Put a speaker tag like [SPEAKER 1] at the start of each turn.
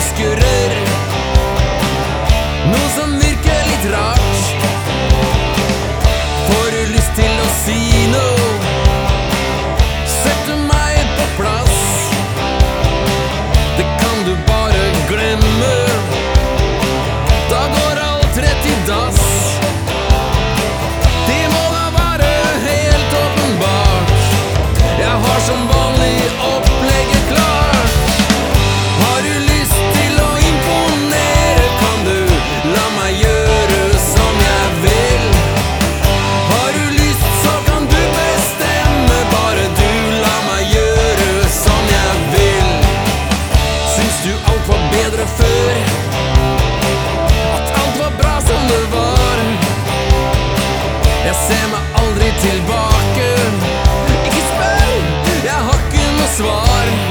[SPEAKER 1] Özgürüm. alt var bedre før. At alt var bra som det var. Jeg ser meg aldri tilbake. Ikke spør, jeg har ikke noe svar.